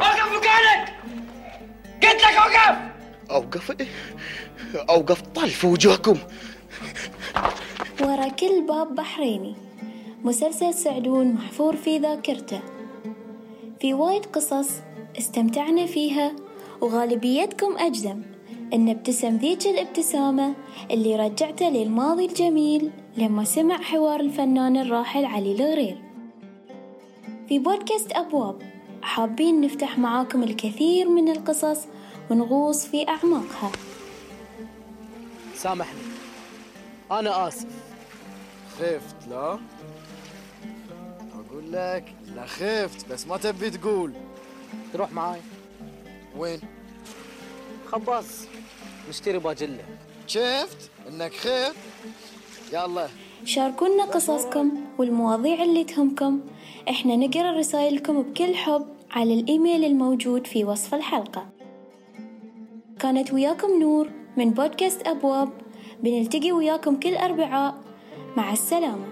وقف مكانك! قلت لك وقف أوقف؟ إيه؟ أوقف طال في وجوهكم. ورا كل باب بحريني. مسلسل سعدون محفور في ذاكرته. في وايد قصص استمتعنا فيها وغالبيتكم أجزم إن ابتسم ذيك الابتسامة اللي رجعته للماضي الجميل لما سمع حوار الفنان الراحل علي الغرير في بودكاست أبواب حابين نفتح معاكم الكثير من القصص ونغوص في أعماقها. سامحني. أنا آسف. خفت لا. أقول لك لا خفت بس ما تبي تقول. تروح معاي. وين؟ خباز نشتري باجلة. شفت؟ إنك خير يلا. شاركونا قصصكم والمواضيع اللي تهمكم. إحنا نقرأ رسائلكم بكل حب على الإيميل الموجود في وصف الحلقة. كانت وياكم نور من بودكاست أبواب. بنلتقي وياكم كل أربعاء. مع السلامة.